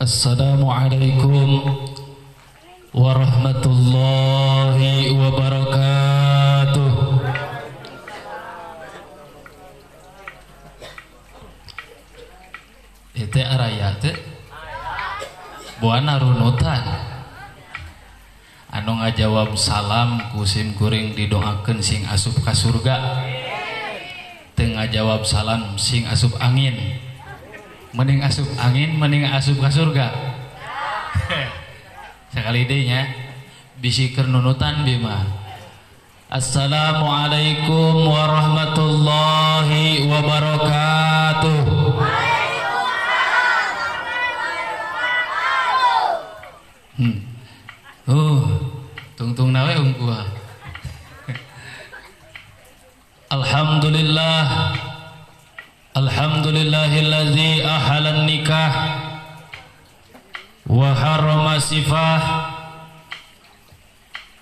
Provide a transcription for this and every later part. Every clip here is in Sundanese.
Assalamualaikum warahmatullahi wabarakatuh. Itu araya teh Buana runutan. Anu ngajawab salam kusim kuring didoakan sing asup ka surga. Tengah jawab salam sing asup angin mending asup angin mending asup ke surga. Sekali deh nya bisi kernunutan bima. Assalamualaikum warahmatullahi wabarakatuh. Hmm. uh tungtung nawe ungkuah Alhamdulillah الحمد لله الذي أحل النكاح وحرم السفاح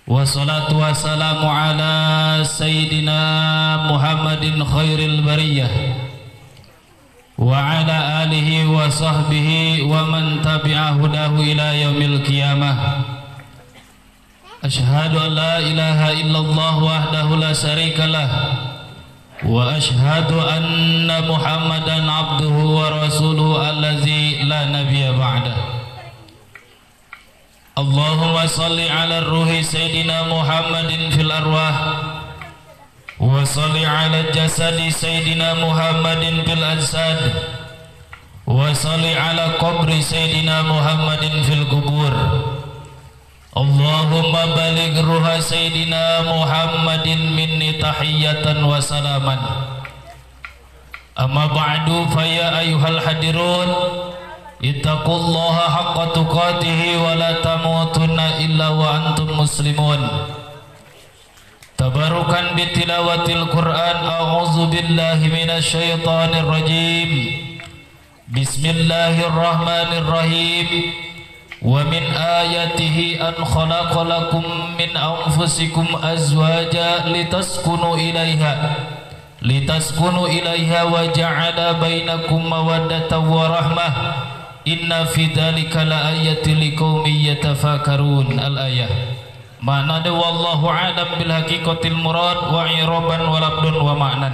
والصلاة والسلام على سيدنا محمد خير البرية وعلى آله وصحبه ومن تبع هداه إلى يوم القيامة. أشهد أن لا إله إلا الله وحده لا شريك له. وأشهد أن محمدا عبده ورسوله الذي لا نبي بعده. اللهم صل على الروح سيدنا محمد في الأرواح وصل على الجسد سيدنا محمد في الأجساد وصل على قبر سيدنا محمد في القبور. اللهم بلغ روح سيدنا محمد مني تحية وسلاما أما بعد فيا أيها الحاضرون اتقوا الله حق تقاته ولا تموتن إلا وأنتم مسلمون تباركا بتلاوة القرآن أعوذ بالله من الشيطان الرجيم بسم الله الرحمن الرحيم ومن آياته أن خلق لكم من أنفسكم أزواجا لتسكنوا إليها لتسكنوا إليها وجعل بينكم مودة ورحمة إن في ذلك لآية لقوم يتفكرون الآية معنى والله أعلم بالحقيقة المراد وعربا ولبد ومعنى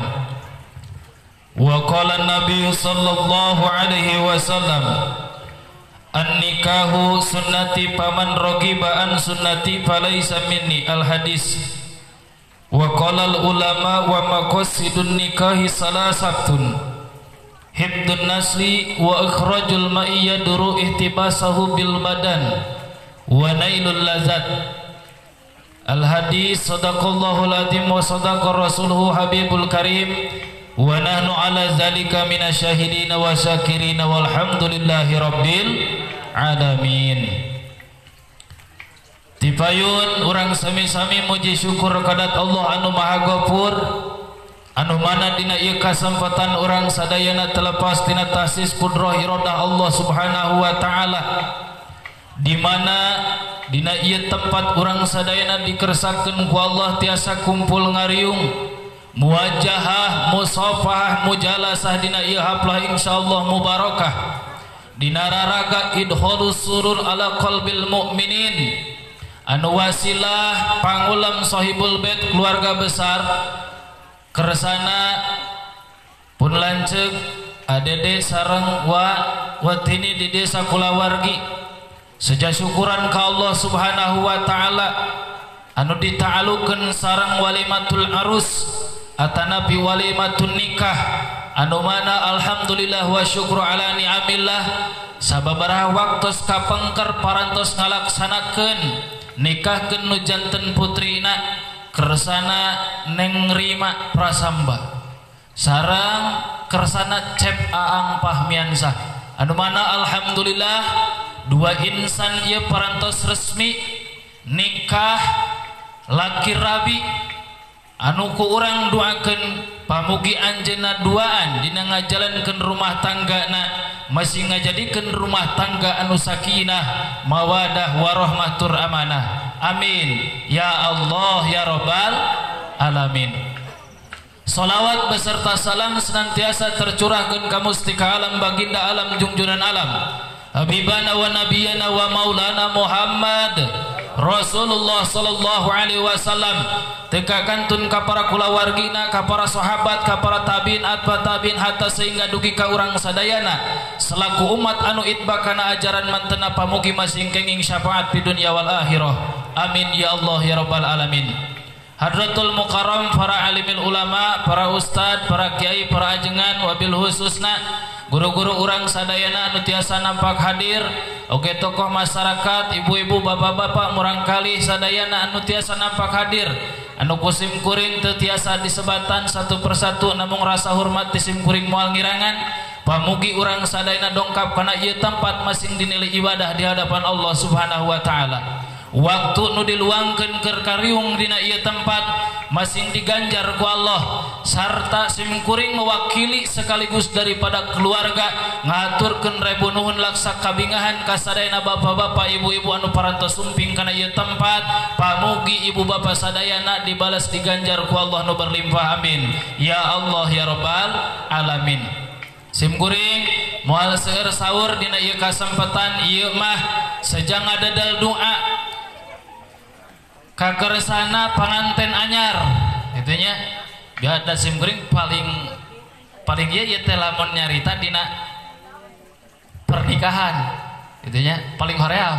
وقال النبي صلى الله عليه وسلم An-nikahu sunnati paman rogiba an sunnati falaysa minni. Al-hadis. Wa qala ulama wa maqasidun nikahi salasatun. Hibdun nasli wa ikhrajul ma'iyya duru ihtibasahu bil badan Wa nailul lazat. Al-hadis sadaqallahu al-adim wa sadaqa rasuluhu habibul karim wa nahnu ala zalika minasyahidin wa syakirin walhamdulillahi rabbil alamin. Tipayun orang sami-sami muji syukur kadat Allah anu maha gopur. Anu mana dina ieu kasempatan orang sadayana terlepas tina tasis kudroh iradah Allah subhanahu wa taala. Di mana dina ieu tempat orang sadayana dikersakeun ku Allah tiasa kumpul ngariung. Muwajahah musafahah mujalasah dina ieu haplah insyaallah mubarakah. Dinararaga idholus surur ala qalbil mu'minin. Anu wasilah pangulam sahibul bait keluarga besar. Kersana pun lanceg adede sarang wa watini di desa kulawargi. Seja syukuran ka Allah subhanahu wa ta'ala anu dita'alukan sarang walimatul arus Atana biwalimatun nikah. Anu mana alhamdulillah wa syukru ala ni'amillah. Sababaraha waktu kapengker parantos ngalaksanakeun nikahkeun nu janten putrina kersana neng rima prasamba. Sarang kersana cep aang pahmiansah. Anu mana alhamdulillah dua insan ieu parantos resmi nikah laki rabi anu ku urang doakeun pamugi anjena duaan dina ngajalankeun rumah tangga na masih ngajadikeun rumah tangga anu sakinah mawadah warahmatur amanah. Amin. Ya Allah ya rabbal alamin. Salawat beserta salam senantiasa tercurahkan ke mustika alam baginda alam junjunan alam. Habibana wa nabiyana wa maulana Muhammad Rasulullah sallallahu alaihi wasallam tekakantun ka para kulawargina ka para sahabat ka para tabiin atba tabiin hatta sehingga dugi ka urang sadayana. Selaku umat anu itba kana ajaran mantena pamugi masing kenging syafaat di dunia wal akhirah. Amin ya Allah ya rabbal alamin. Hadratul Mukarram para alimil ulama para ustad para kiai para ajengan wabil khususna guru-guru urang Sadayana anu tiasa nampak hadir. Oke tokoh masyarakat ibu-ibu bapak-bapak murangkali Sadayana anu tiasa nampak hadir. Anu kusimkuring tetiasa disebatan satu persatu namun rasa hormat disimkuring mual ngirangan. Pamugi urang Sadayana dongkap karena ia tempat masing dinilai ibadah di hadapan Allah subhanahu Wa ta'ala. waktu nu diluangkan ke karyung dina ia tempat masing diganjar ku Allah. Sarta simkuring mewakili sekaligus daripada keluarga ngaturkan rebu nuhun laksa kabingahan kasadayana bapak-bapak ibu-ibu anu parantos sumping kana ia tempat pamugi ibu bapak sadayana dibalas diganjar ku Allah nu berlimpah amin. Ya Allah ya Rabbal alamin. Simkuring mual seueur sahur dina ieu kasempatan ieu mah sejang ada dal doa kakersana pengantin anyar. Itunya biar ada simkuring paling paling iya ya teh lamun nyarita dina pernikahan. Itunya paling hoream.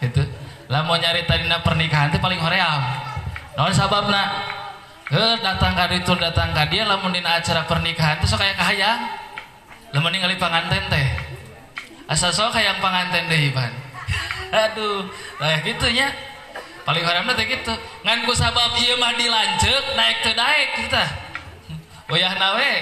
Itu lamun nyarita dina pernikahan itu paling hoream. Naon sababna? He datang ka ditu datang ka dia lamun dina acara pernikahan itu sok kayak kahayang. Lamun ningali panganten teh. Asal sok kayak panganten deh iban. Aduh lah gitunya paling haram teh gitu. Ngan ku sabab ieu mah dilanceuk naik teu daek kita wayah oh nawe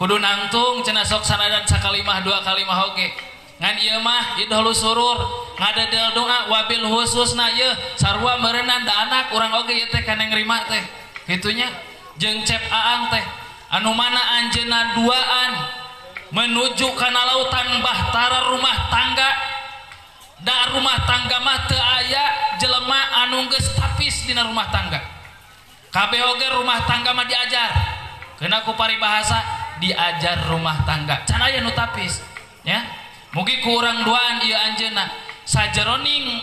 kudu nangtung cenah sok sanadan sakalimah dua kalimah oge. Ngan ieu mah idholu surur ngadedel doa wabil khususna ieu. Sarua meureunna da anak urang oge ieu teh kana ngrima teh. Kitunya jeung cep aang teh. Anu mana anjeunna duaan? Menuju kana lautan bahtara rumah tangga. Da rumah tangga mah teu aya jelema anu geus tapis dina rumah tangga. Kabeh oge rumah tangga mah diajar. Kena ku paribahasa diajar rumah tangga. Can aya nu tapis ya? Mugi ku urang duaan ieu anjeunna. Sajeroning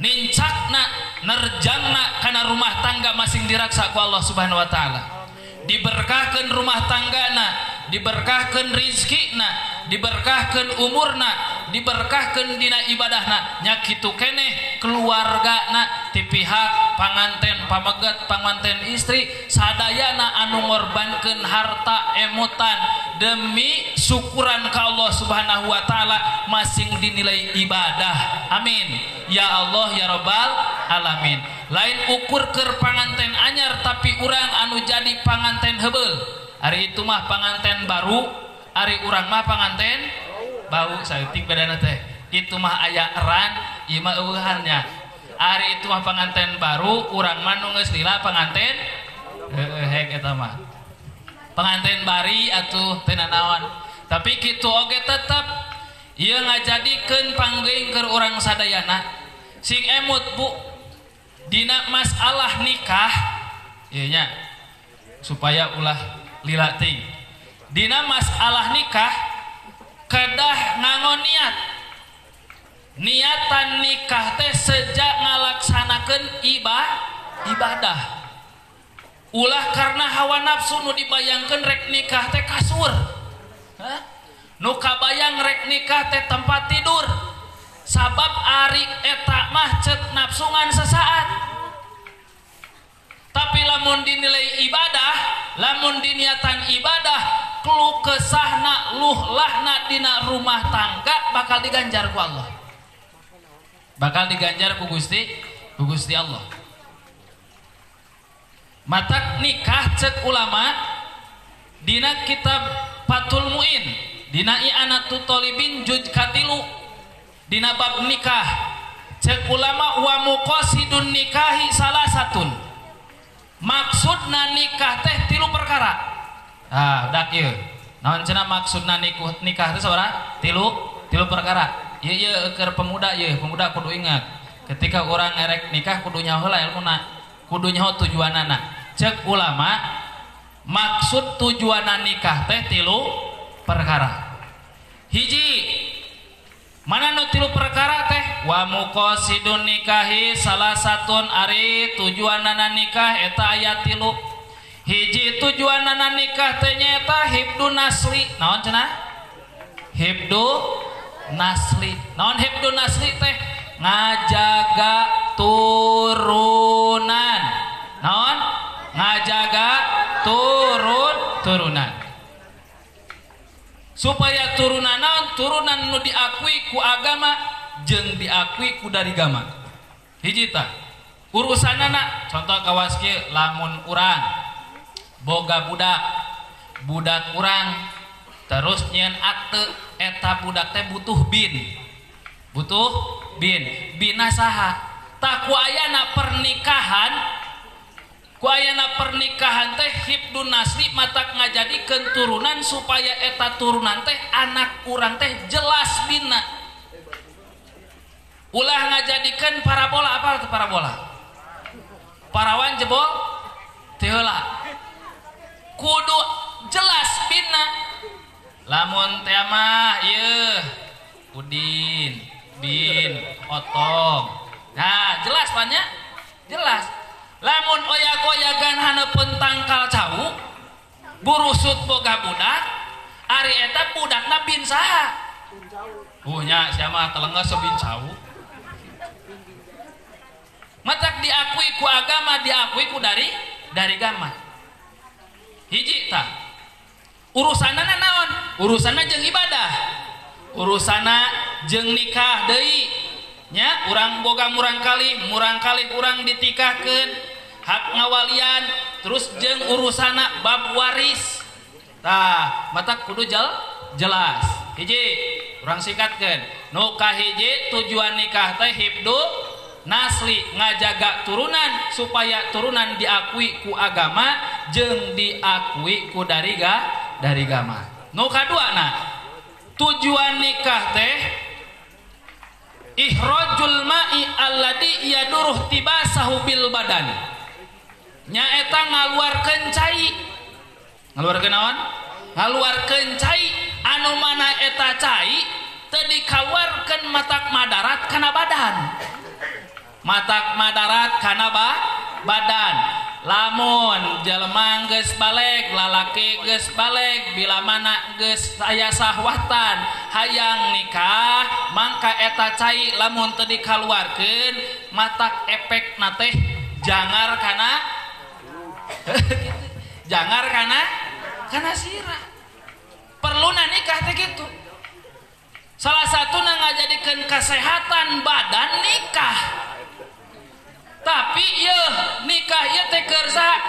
nincakna nerjangna kana rumah tangga masing diraksa ku Allah Subhanahu wa taala. Diberkahkeun rumah tanggana diberkahkeun rizkina diberkahkan umurna diberkahkan dina ibadahna. Nyakitu keneh keluarga na ti pihak panganten pamegat panganten istri sadayana anu ngorbankan harta emutan demi syukuran ke Allah subhanahu wa ta'ala masing dinilai ibadah. Amin. Ya Allah ya Rabbal alamin. Lain ukur ke panganten anyar tapi urang anu jadi panganten hebel hari itu mah panganten baru Ari urang mah panganten? Bau saeutik bedana teh. Itu mah aya eran ieu mah eueuhannya. Ari itu mah panganten baru urang mah nu geus lila panganten. Heeh hek eta mah. Panganten bari atuh teu naon tapi kitu oge tetep ieu ngajadikeun panggeung keur urang sadayana. Sing emut Bu. Dina masalah nikah ieu nya supaya ulah lila ting Dina masalah nikah kedah ngangon niat. Niatan nikah teh sejak ngalaksanakan ibadah ibadah. Ulah karena hawa nafsu nu dibayangkan rek nikah teh kasur. Hah? nu kabayang rek nikah teh tempat tidur. Sabab ari etak mah cek nafsungan sesaat. Tapi lamun dinilai ibadah lamun diniatan ibadah kelu kesahna luhlahna dina rumah tangga bakal diganjar ku Allah. Bakal diganjar ku Gusti ku Gusti Allah. Mata nikah cek ulama dina kitab Fatul Muin dina i'anatu tolibin juj katilu dina bab nikah. Cek ulama wa muqasidun nikahi salah satun. Maksudna nikah teh tilu perkara ah dak ieu. Naon cenah maksudna nikah nikah teh saudara? Tilu tilu perkara. Ieu ieu keur pemuda ieu pemuda kudu ingat. Ketika orang erek nikah kudu nyaho heula ilmuna kudu nyaho tujuanana cek ulama maksud tujuan nikah teh tilu perkara. Hiji mana nu tilu perkara teh? Wa muqasidun nikahi salah satun ari tujuan nana nikah eta ayat tilu hiji tujuan nana nikah ternyata hibdu nasli naon cenah? Hibdu nasli naon hibdu nasli teh? Ngajaga turunan. Naon? Ngajaga turun turunan. Supaya turunan naon? Turunan nu diakui ku agama jeng diakui ku dari gama. Hiji tah. Urusan anak contoh kawaski lamun urang. boga budak budak kurang terus nyen akte eta budak teh butuh bin. Butuh bin. Bina saha. Tak kuayana pernikahan kuayana pernikahan teh hibdun nasli matak ngajadikeun turunan supaya eta turunan teh anak kurang teh jelas bina. Ulah ngajadikan parabola apa itu parabola? Parawan jebol teola kudu jelas bina lamun tema iya udin bin otong nah jelas banyak jelas. Lamun oyak-oyagan hana pentangkal cau burusut boga budak ari eta budakna bin saha. Punya siapa telengas sebin cau matak diakui ku agama diakui ku dari dari agama hiji hijitah urusan naon? Urusanna jeng ibadah. Urusana jeng nikah Denya urang boga murangkali murangkali urang ditikahkan hak ngawalian terus jeng urusana bab waris. Tah mata kudu jel jelas. Hiji urang sikatkan nukah hiji tujuan nikah teh hibdu nasli ngajaga turunan supaya turunan diakui ku agama jeng diakui ku dariga dari gama nu kadua na tujuan nikah teh ihrojul ma'i alladhi yaduruh tibasahu bil badan. Nyaeta ngaluarkeun cai. Ngaluarkeun naon? Ngaluarkeun cai. Anu mana eta cai teu dikaluarkeun matak madarat kana badan. Matak madarat kana ba badan. Lamun jelema geus balik lalaki geus balik bila mana guys saya sahwatan hayang nikah mangka eta cai lamun tadi keluarkan matak efek nate teh jangan karena jangar karena karena sirah perlu nikah teh gitu salah satu ngajadikeun jadikan kesehatan badan nikah. tapi ye nikah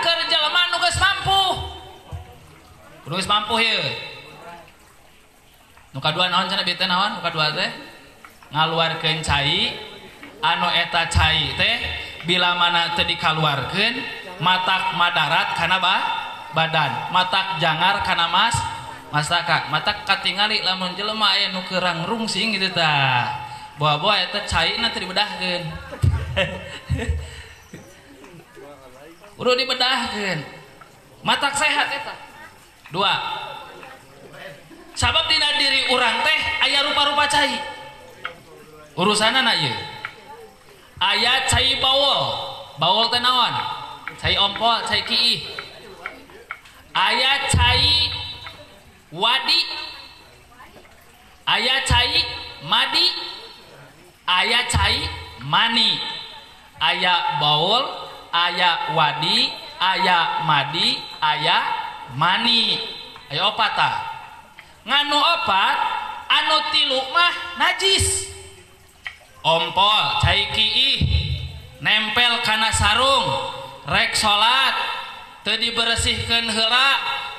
kerjalaman nugas mampu. Nugas mampu muka dua naon naon? Nuka dua teh ngaluarkan cai anu eta cai teh bila mana tadi dikaluarkan matak madarat karena ba badan. Matak jangar karena mas masaka. Matak katingali lamun jelema aya nu kerang rungsing gitu ta. Bawa-bawa eta cai na teu dibedahkeun. udah dibedahkan Matak sehat eta? Dua. Sabab dina diri urang teh ayah rupa-rupa cai. Urusan anak ya Ayah cai bawol. Bawol tenawan cai ompol cai kiih. Ayah cai wadi. Ayah cai madi. Ayah cai mani. aya Baul aya Wadi aya Madi aya mani. Aya opat ta nganu opat anu tilu mah najis. Ompol cai kiih nempel kana sarung. Rek salat teu dibersihkeun heula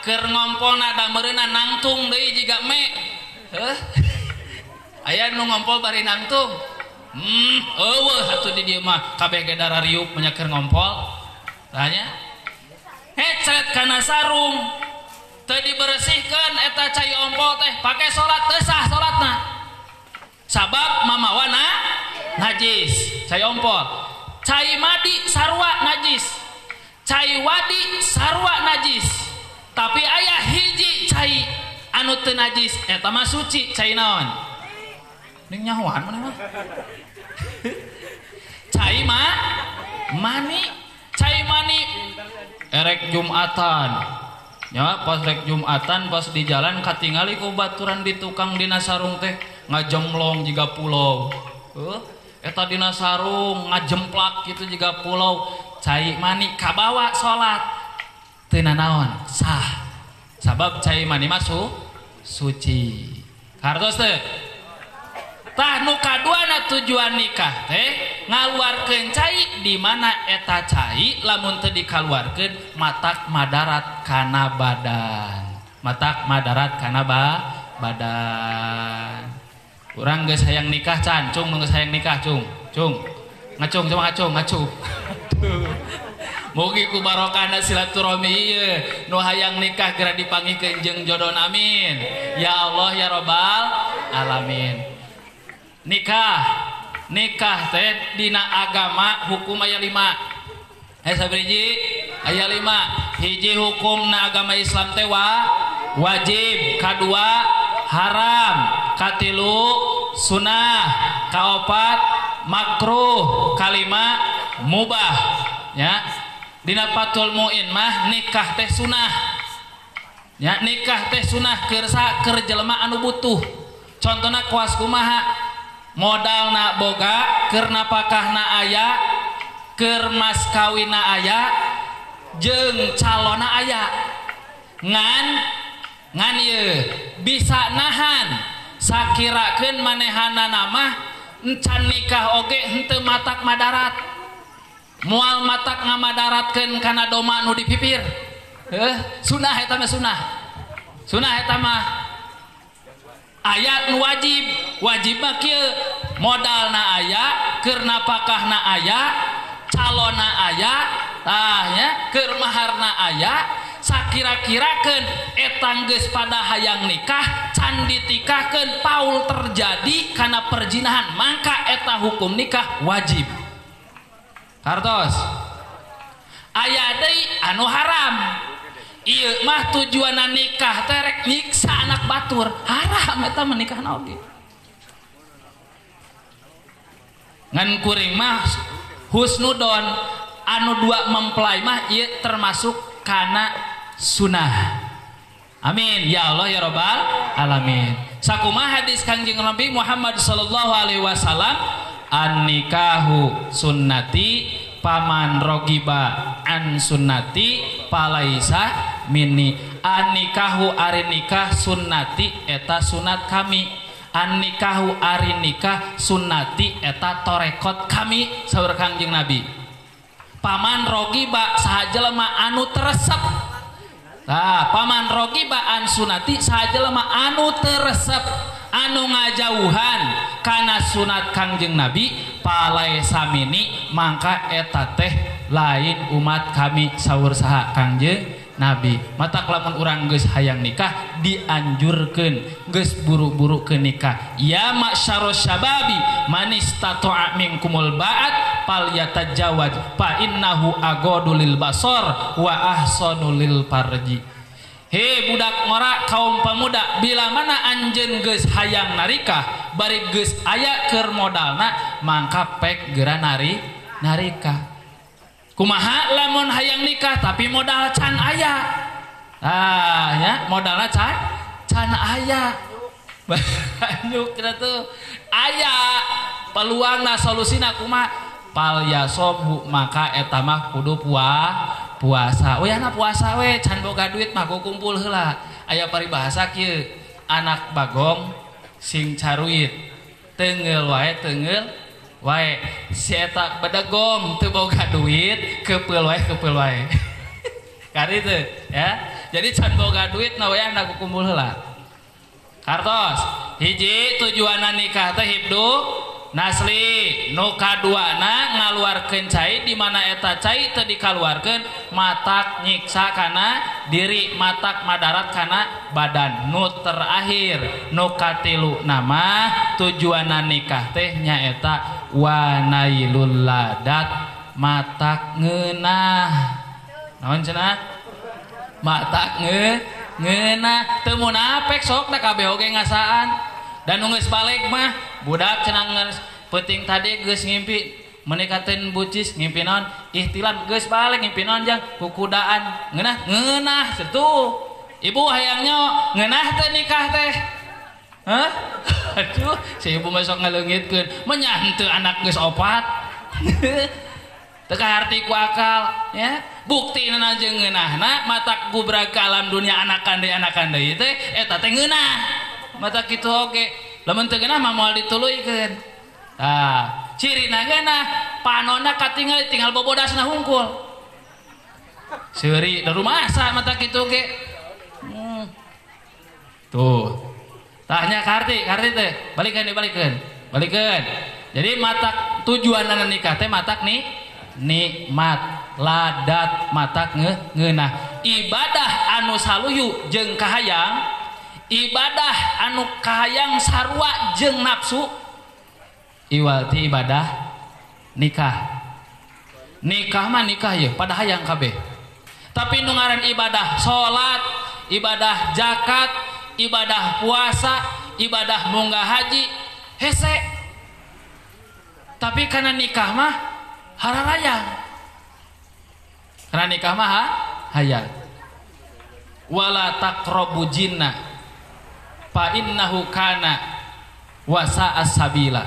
keur ngompolna da meureuna nangtung deui jiga me. Heh aya nu ngompol bari nangtung. Hmm, dimakabdara menyakir ngompol. Tanya eh, headset kana sarung teu dibersihkeun eta cai ompol teh pakai salat teu sah salatna sabab mamawana najis cai ompol. Cai Madi sarwa najis. Cai Wadi sarwa najis. Tapi ayah hiji cai anu teu najis eta mah suci cai naon. Nyawan mana mah? Cai mah mani? Cai mani erek jumatan. Ya pas rek jumatan pas di jalan katingali ku baturan di tukang dina sarung teh ngajemlong juga pulau. Uh, eta dina sarung ngajemplak gitu juga pulau. Cai mani kabawa salat teu naon? Sah. Sabab cai mani masuk suci. Kartos teh Tah nu kaduana tujuan nikah teh ngaluarkeun cai di mana eta cai lamun teu dikaluarkeun matak Madarat kana badan. Matak Madarat kanaba badan. Urang geus hayang nikah cancang mun geus hayang nikah cung. Cung. Ngacung cuma ngacung ngacung mugi ku barokahna silaturahmi ieu. Nu hayang nikah geura dipanggihkeun jeung jodoh amin. Ya Allah ya robbal alamin. nikah. Nikah teh dina agama hukum aya 5 eh sabriji aya 5 hiji hukum na agama Islam teh wa wajib. Kadua haram. Katilu sunnah. Kaopat makruh. Kalima mubah. Ya. Dina patul muin mah nikah teh sunnah. Ya nikah teh sunnah kersa kerjelma anu butuh. Contohnya kuas kumaha? modal na boga Kernapakahna aya Kermas kawina aya jeng calona aya. Ngan ngan ye. bisa nahan. Sakiraken manehana nama encan nikah oge hente matak madarat. Mual matak ngamadaratkan karena doma nu dipipir. Eh, mah etama sunah eta etama ayat wajib. Wajib bakil modal na aya keur pakah na aya calon na tah tahnya keur na aya ah, Sakira-kirakan etangges pada hayang nikah candi tikahkan Paul terjadi karena perjinahan maka eta hukum nikah wajib. Hartos. Aya anu haram. Iya mah tujuan nikah terek nyiksa anak batur. Haram eta menikah oge. Ngan kuring mah husnudon anu dua mempelai mah iya termasuk kana sunnah. Amin. Ya Allah ya robbal alamin. Sakumah hadis kanjeng Nabi Muhammad sallallahu alaihi wasallam an nikahu sunnati paman rogiba an sunnati palaisa mini. An nikahu ari nikah sunnati eta sunat kami. An nikahu ari nikah sunnati eta torekot kami saur kangjeng nabi. Paman rogiba sahajelema anu teresep. Nah paman rogiba an sunati sahajelema anu teresep. Anu ngajauhan karena sunat kangjeng nabi palai samini mangka eta teh lain umat kami sahur saha kangjeng nabi mata lamun orang geus hayang nikah dianjurkan geus buru-buru ke nikah. Ya masyaro syababi manis tato'a minkumul ba'at pal yatajawaj fa innahu agodulil basor wa ahsonulil parji Hei budak ngora kaum pemuda bila mana anjen geus hayang narikah bari geus aya keur modalna mangka pek geura nari narikah. kumaha lamun hayang nikah tapi modal can aya. Ah ya modalna can can aya. Banyak kira tuh aya. Peluangna solusina kuma. Pal yasobhu maka etamah kudu puah puasa. Oh ya na puasa we can boga duit mah kumpul hela aya paribahasa kieu anak bagong sing caruit. Tengel wae tengel wae si eta bedegong teu boga duit kepeul wae kepeul wae. Kari teu ya. Jadi can boga duit na we anak kumpul heula kartos hiji tujuan nikah teh hidup Nasli nuka duana ngaluarkan cai di mana eta cai tadi dikaluarkan matak nyiksa karena diri matak madarat karena badan nu terakhir nuka tilu nama tujuan nikah teh nyaeta Wanailul ladat matak ngeunah. Naon cenah? Matak nge ngeunah. Teu mun sok da kabeh oge ngasaan. Dan geus balik mah budak cenah penting tadi geus ngimpi menikatin bucis ngimpi non ihtilam geus balik ngimpi non jang kukudaan ngeunah ngeunah setu. Ibu hayangnya ngeunah teh nikah teh. Hah? aduh si ibu masuk ngalengitkan menyantu anak gus opat. Teka arti akal ya. Bukti nana ngena nah mata gubraka alam dunia anak kandai anak kandai itu eh tak ngeunah. Mata gitu oke lamun teu ngeunah mau moal dituluykeun ah cirina nah panona katinggal tinggal bobodasna hunkul Seri dari rumah asa mata gitu oke. Hmm. Tuh, Tanya karti, karti teh, balikan dibalikan, balikan. Jadi mata tujuan anak nikah teh matak nih nikmat. Ladat matak nge ngeunah ibadah anu saluyu jeng kahayang ibadah anu kahayang sarwa jeng nafsu iwalti ibadah nikah. Nikah mah nikah ya pada hayang kabeh. Tapi nungaran ibadah salat ibadah zakat ibadah puasa ibadah munggah haji hese. Tapi karena nikah mah hararayang. Karena nikah mah ha? hayang wala taqrabu jinna fa innahu kana wasa asabila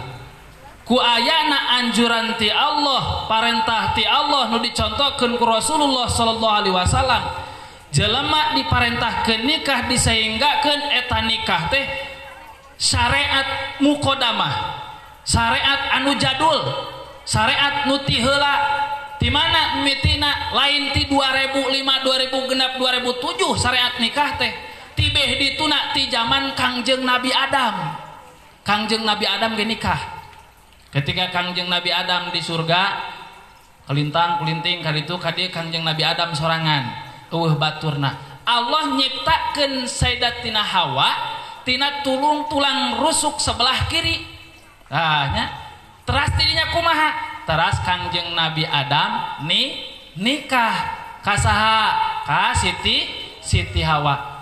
ku ayana anjuran ti Allah parentah ti Allah nu dicontohkeun ku Rasulullah sallallahu alaihi wasallam jelema diparentahkan nikah disehinggakan eta nikah teh syariat mukodamah syariat anu jadul syariat nuti hela di mana mitina lain ti 2005 2000 genap 2007 syariat nikah teh tibeh dituna ti zaman Kangjeng Nabi Adam. Kangjeng Nabi Adam ge nikah. Ketika Kangjeng Nabi Adam di surga kelintang kelinting kali itu kadi Kangjeng Nabi Adam sorangan. uh, Baturna. Allah nyiptakan Hawa tina tulung tulang rusuk sebelah kiri. Hanya teras dirinya kumaha? Teras Kangjeng Nabi Adam nih nikah. Kasaha ka Siti Siti Hawa.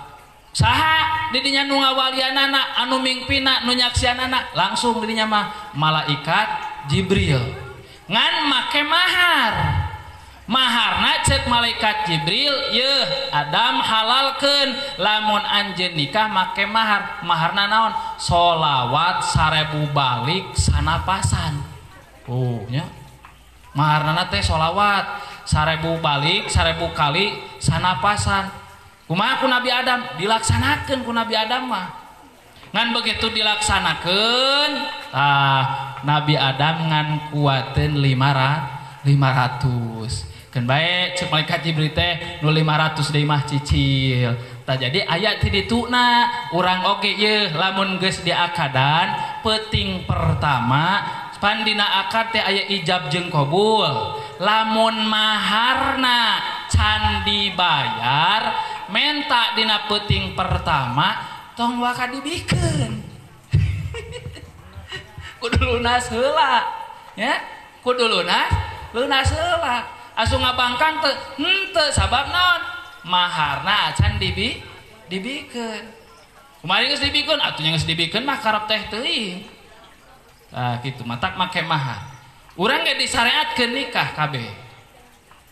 Saha didinya nu ngawalianana anu mingpina nu nyaksianana? Langsung dirinya mah malaikat Jibril. Ngan make mahar. maharna cek malaikat Jibril ye Adam halalkan lamun anjen nikah make mahar. Maharna naon? Solawat sarebu balik sanapasan oh ya maharna teh solawat sarebu balik sarebu kali sanapasan kumaha ku Nabi Adam? Dilaksanakan ku Nabi Adam mah. Ngan begitu dilaksanakan ah Nabi Adam ngan kuatin lima ratus. kan baik cek malaikat Jibril teh nu 500 deui mah cicil. Tah jadi aya ti dituna urang oge ye lamun geus diakadan peting pertama pandina akad teh aya ijab jeung qabul lamun maharna can dibayar menta dina peting pertama tong waka dibikeun kudu lunas heula ya? Kudu lunas lunas heula asu ngabangkang te hente sabab non maharna acan dibi dibikeun. Kemarin geus dibikeun? Atunya geus dibikeun mah karep teh teuing. Nah gitu matak make mahar urang ge disyariatkeun nikah kabeh.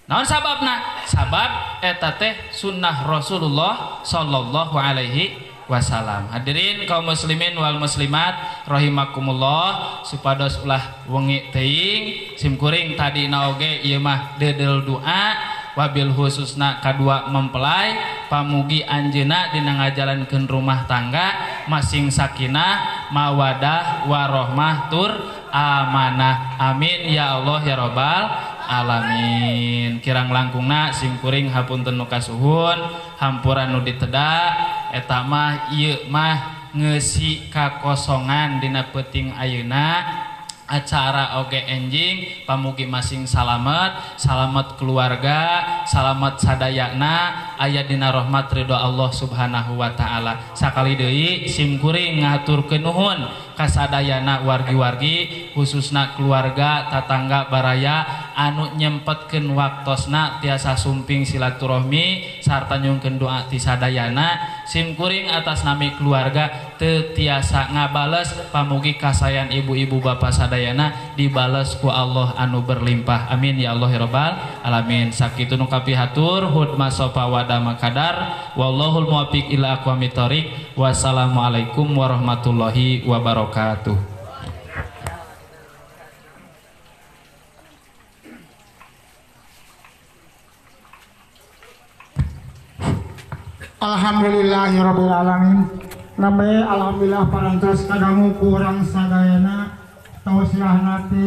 Naon sababna? Sabab eta teh sunnah Rasulullah sallallahu alaihi wasallam hadirin kaum muslimin wal muslimat rahimakumullah. Supados ulah wengi teuing simkuring tadi naoge ieu mah dedel doa wabil khususna kadua mempelai pamugi anjeuna dina ngajalankeun rumah tangga masing sakinah mawadah warohmah tur amanah. Amin. Ya Allah ya robbal alamin. Kirang langkungna simkuring hapunten nu kasuhun hampuran nu ditedak etamah mah ngesi kakosongan Dina peting Ayeuna. Acara oge enjing pamugi masing salamet salamet keluarga salamet sadayakna ayat dina rahmat ridho Allah subhanahu wa ta'ala. Sakali deui simkuring ngatur kenuhun kasadayana wargi-wargi khususna keluarga tatangga baraya anu nyempetkeun waktosna tiasa sumping silaturahmi sarta nyungkeun doa ti sadayana simkuring atas nami keluarga teu tiasa ngabales pamugi kasayan ibu-ibu bapak sadayana dibales ku Allah anu berlimpah. Amin ya Allah ya rabbal alamin. Sakitu nu kapihatur hud masofa wada makadar. Wallahul muwaffiq ila aqwamit wassalamualaikum warahmatullahi wabarakatuh Alhamdulillahirabbil alamin. Alhamdulillah parantos kadangu kurang sadayana tausiah nabi